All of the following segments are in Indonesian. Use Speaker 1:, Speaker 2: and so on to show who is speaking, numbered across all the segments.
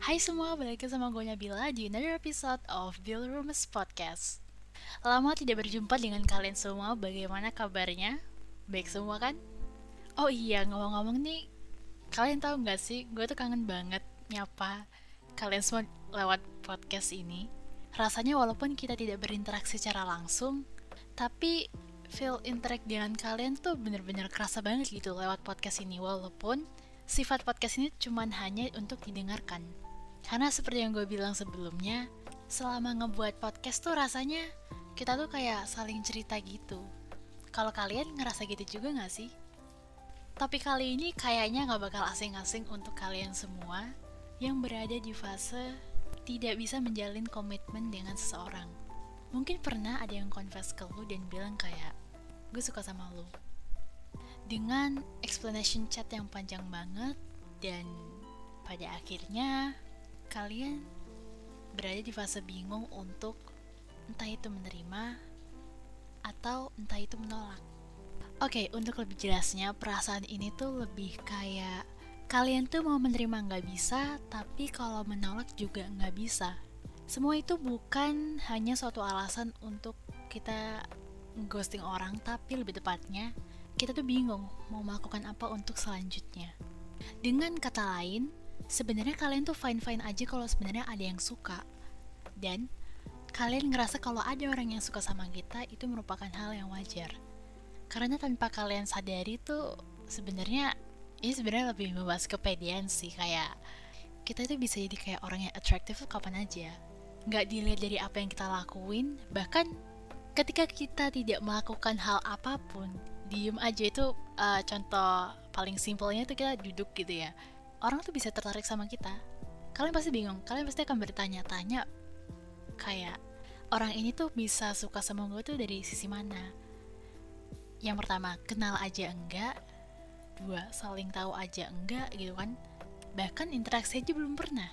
Speaker 1: Hai semua, balik lagi sama gue Nabila di another episode of Bill Rooms Podcast Lama tidak berjumpa dengan kalian semua, bagaimana kabarnya? Baik semua kan? Oh iya, ngomong-ngomong nih Kalian tahu gak sih, gue tuh kangen banget nyapa kalian semua lewat podcast ini Rasanya walaupun kita tidak berinteraksi secara langsung Tapi feel interact dengan kalian tuh bener-bener kerasa banget gitu lewat podcast ini Walaupun sifat podcast ini cuman hanya untuk didengarkan karena seperti yang gue bilang sebelumnya, selama ngebuat podcast tuh rasanya kita tuh kayak saling cerita gitu. Kalau kalian ngerasa gitu juga gak sih? Tapi kali ini kayaknya gak bakal asing-asing untuk kalian semua yang berada di fase tidak bisa menjalin komitmen dengan seseorang. Mungkin pernah ada yang confess ke lu dan bilang kayak, gue suka sama lu. Dengan explanation chat yang panjang banget dan pada akhirnya kalian berada di fase bingung untuk entah itu menerima atau entah itu menolak. Oke, okay, untuk lebih jelasnya, perasaan ini tuh lebih kayak kalian tuh mau menerima nggak bisa, tapi kalau menolak juga nggak bisa. Semua itu bukan hanya suatu alasan untuk kita ghosting orang, tapi lebih tepatnya kita tuh bingung mau melakukan apa untuk selanjutnya. Dengan kata lain, sebenarnya kalian tuh fine-fine aja kalau sebenarnya ada yang suka. Dan kalian ngerasa kalau ada orang yang suka sama kita itu merupakan hal yang wajar. Karena tanpa kalian sadari tuh sebenarnya ini sebenarnya lebih membahas kepedean sih kayak kita itu bisa jadi kayak orang yang atraktif kapan aja. Nggak dilihat dari apa yang kita lakuin, bahkan ketika kita tidak melakukan hal apa pun, diem aja itu uh, contoh paling simpelnya itu kita duduk gitu ya orang tuh bisa tertarik sama kita. Kalian pasti bingung kalian pasti akan bertanya-tanya kayak orang ini tuh bisa suka sama gue tuh dari sisi mana? Yang pertama kenal aja enggak? Dua saling tahu aja enggak gitu kan? Bahkan interaksi aja belum pernah.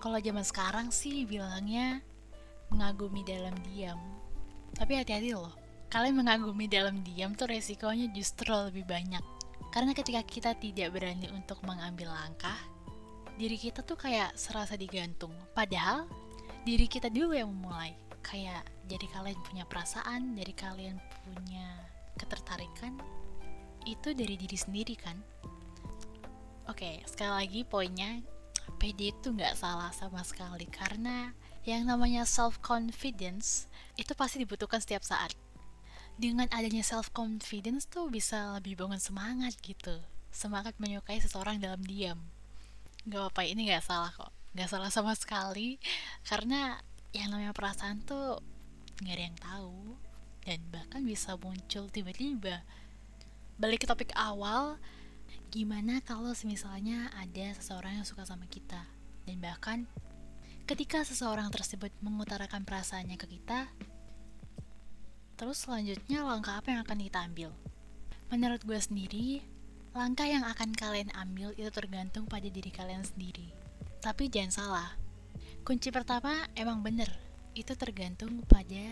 Speaker 1: Kalau zaman sekarang sih bilangnya mengagumi dalam diam. Tapi hati-hati loh kalian mengagumi dalam diam tuh resikonya justru lebih banyak. Karena ketika kita tidak berani untuk mengambil langkah, diri kita tuh kayak serasa digantung. Padahal diri kita dulu yang memulai. Kayak jadi kalian punya perasaan, dari kalian punya ketertarikan, itu dari diri sendiri kan. Oke, sekali lagi poinnya, PD itu nggak salah sama sekali karena yang namanya self confidence itu pasti dibutuhkan setiap saat dengan adanya self confidence tuh bisa lebih bangun semangat gitu. Semangat menyukai seseorang dalam diam. Gak apa ini gak salah kok. Gak salah sama sekali. Karena yang namanya perasaan tuh gak ada yang tahu. Dan bahkan bisa muncul tiba-tiba. Balik ke topik awal gimana kalau misalnya ada seseorang yang suka sama kita? Dan bahkan ketika seseorang tersebut mengutarakan perasaannya ke kita Terus selanjutnya langkah apa yang akan kita ambil? Menurut gue sendiri, langkah yang akan kalian ambil itu tergantung pada diri kalian sendiri. Tapi jangan salah, kunci pertama emang bener, itu tergantung pada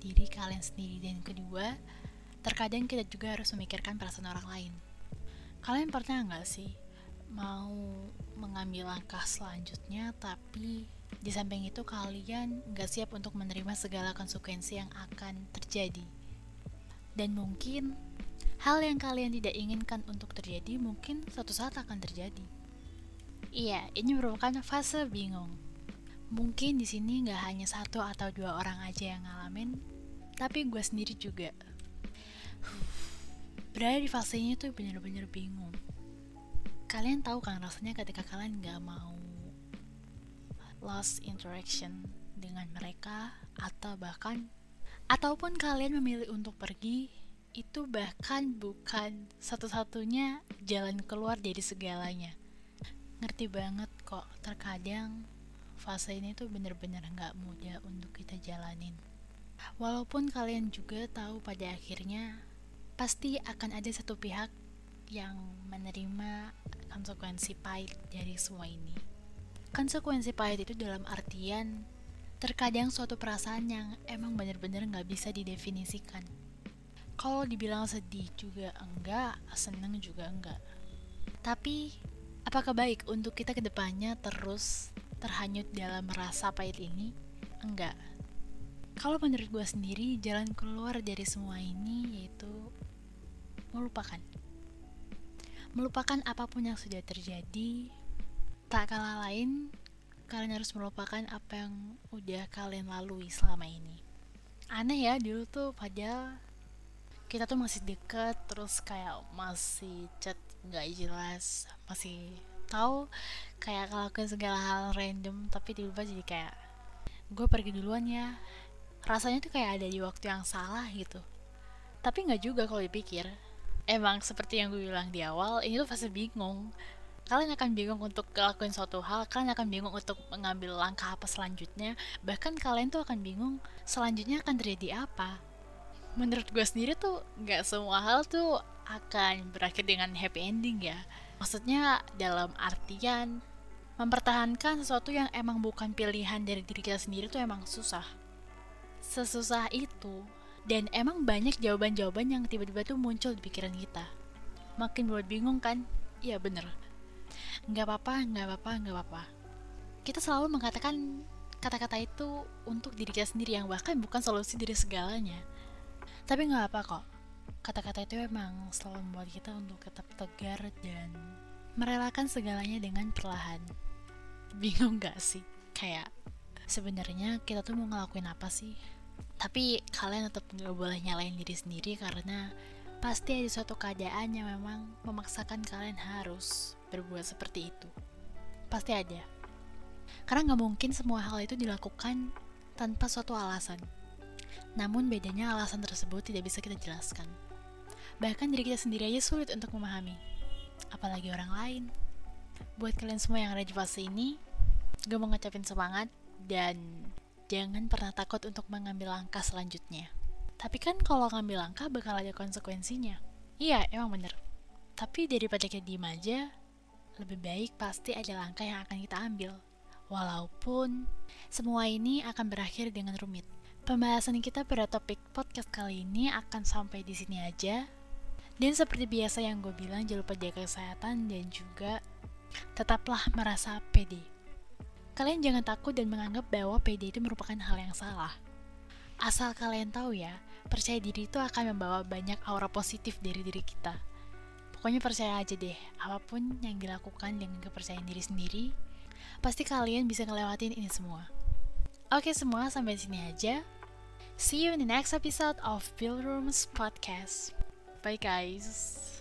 Speaker 1: diri kalian sendiri. Dan kedua, terkadang kita juga harus memikirkan perasaan orang lain. Kalian pernah nggak sih mau mengambil langkah selanjutnya tapi di samping itu kalian gak siap untuk menerima segala konsekuensi yang akan terjadi. Dan mungkin hal yang kalian tidak inginkan untuk terjadi mungkin suatu saat akan terjadi. Iya, ini merupakan fase bingung. Mungkin di sini nggak hanya satu atau dua orang aja yang ngalamin, tapi gue sendiri juga. Berada di fase ini tuh bener-bener bingung. Kalian tahu kan rasanya ketika kalian nggak mau lost interaction dengan mereka atau bahkan ataupun kalian memilih untuk pergi itu bahkan bukan satu-satunya jalan keluar dari segalanya. Ngerti banget kok terkadang fase ini tuh bener-bener nggak mudah untuk kita jalanin. Walaupun kalian juga tahu pada akhirnya pasti akan ada satu pihak yang menerima konsekuensi pahit dari semua ini Konsekuensi pahit itu dalam artian terkadang suatu perasaan yang emang bener-bener nggak bisa didefinisikan. Kalau dibilang sedih juga enggak, seneng juga enggak. Tapi Apakah baik untuk kita ke depannya terus terhanyut dalam rasa pahit ini? Enggak. Kalau menurut gue sendiri, jalan keluar dari semua ini yaitu melupakan. Melupakan apa pun yang sudah terjadi, tak kalah lain, kalian harus melupakan apa yang udah kalian lalui selama ini. Aneh ya, dulu tuh pada kita tuh masih deket, terus kayak masih chat nggak jelas masih tahu kayak ngelakuin segala hal random tapi tiba-tiba jadi kayak gue pergi duluan ya. Rasanya tuh kayak ada di waktu yang salah gitu. Tapi nggak juga kalau dipikir. Emang seperti yang gue bilang di awal ini tuh fase bingung kalian akan bingung untuk ngelakuin suatu hal kalian akan bingung untuk mengambil langkah apa selanjutnya bahkan kalian tuh akan bingung selanjutnya akan terjadi apa menurut gue sendiri tuh nggak semua hal tuh akan berakhir dengan happy ending ya. Maksudnya dalam artian mempertahankan sesuatu yang emang bukan pilihan dari diri kita sendiri tuh emang susah. Sesusah itu dan emang banyak jawaban-jawaban yang tiba-tiba tuh muncul di pikiran kita. Makin buat bingung kan? Iya bener. Nggak apa-apa, nggak apa-apa, nggak apa-apa. Kita selalu mengatakan kata-kata itu untuk diri kita sendiri yang bahkan bukan solusi dari segalanya. Tapi nggak apa kok kata-kata itu emang selalu membuat kita untuk tetap tegar dan merelakan segalanya dengan perlahan. Bingung gak sih? Kayak sebenarnya kita tuh mau ngelakuin apa sih? Tapi kalian tetap gak boleh nyalain diri sendiri karena pasti ada suatu keadaan yang memang memaksakan kalian harus berbuat seperti itu. Pasti ada. Karena nggak mungkin semua hal itu dilakukan tanpa suatu alasan. Namun bedanya alasan tersebut tidak bisa kita jelaskan. Bahkan diri kita sendiri aja sulit untuk memahami. Apalagi orang lain. Buat kalian semua yang ada di fase ini, gue mau ngecapin semangat dan jangan pernah takut untuk mengambil langkah selanjutnya. Tapi kan kalau ngambil langkah bakal ada konsekuensinya. Iya, emang bener. Tapi daripada kita diem aja, lebih baik pasti ada langkah yang akan kita ambil. Walaupun semua ini akan berakhir dengan rumit. Pembahasan kita pada topik podcast kali ini akan sampai di sini aja. Dan seperti biasa yang gue bilang, jangan lupa jaga kesehatan dan juga tetaplah merasa pede. Kalian jangan takut dan menganggap bahwa pede itu merupakan hal yang salah. Asal kalian tahu ya, percaya diri itu akan membawa banyak aura positif dari diri kita. Pokoknya percaya aja deh, apa pun yang dilakukan dengan kepercayaan diri sendiri, pasti kalian bisa ngelewatin ini semua. Oke semua, sampai sini aja. See you in the next episode of Bill Rooms Podcast. Bye, guys.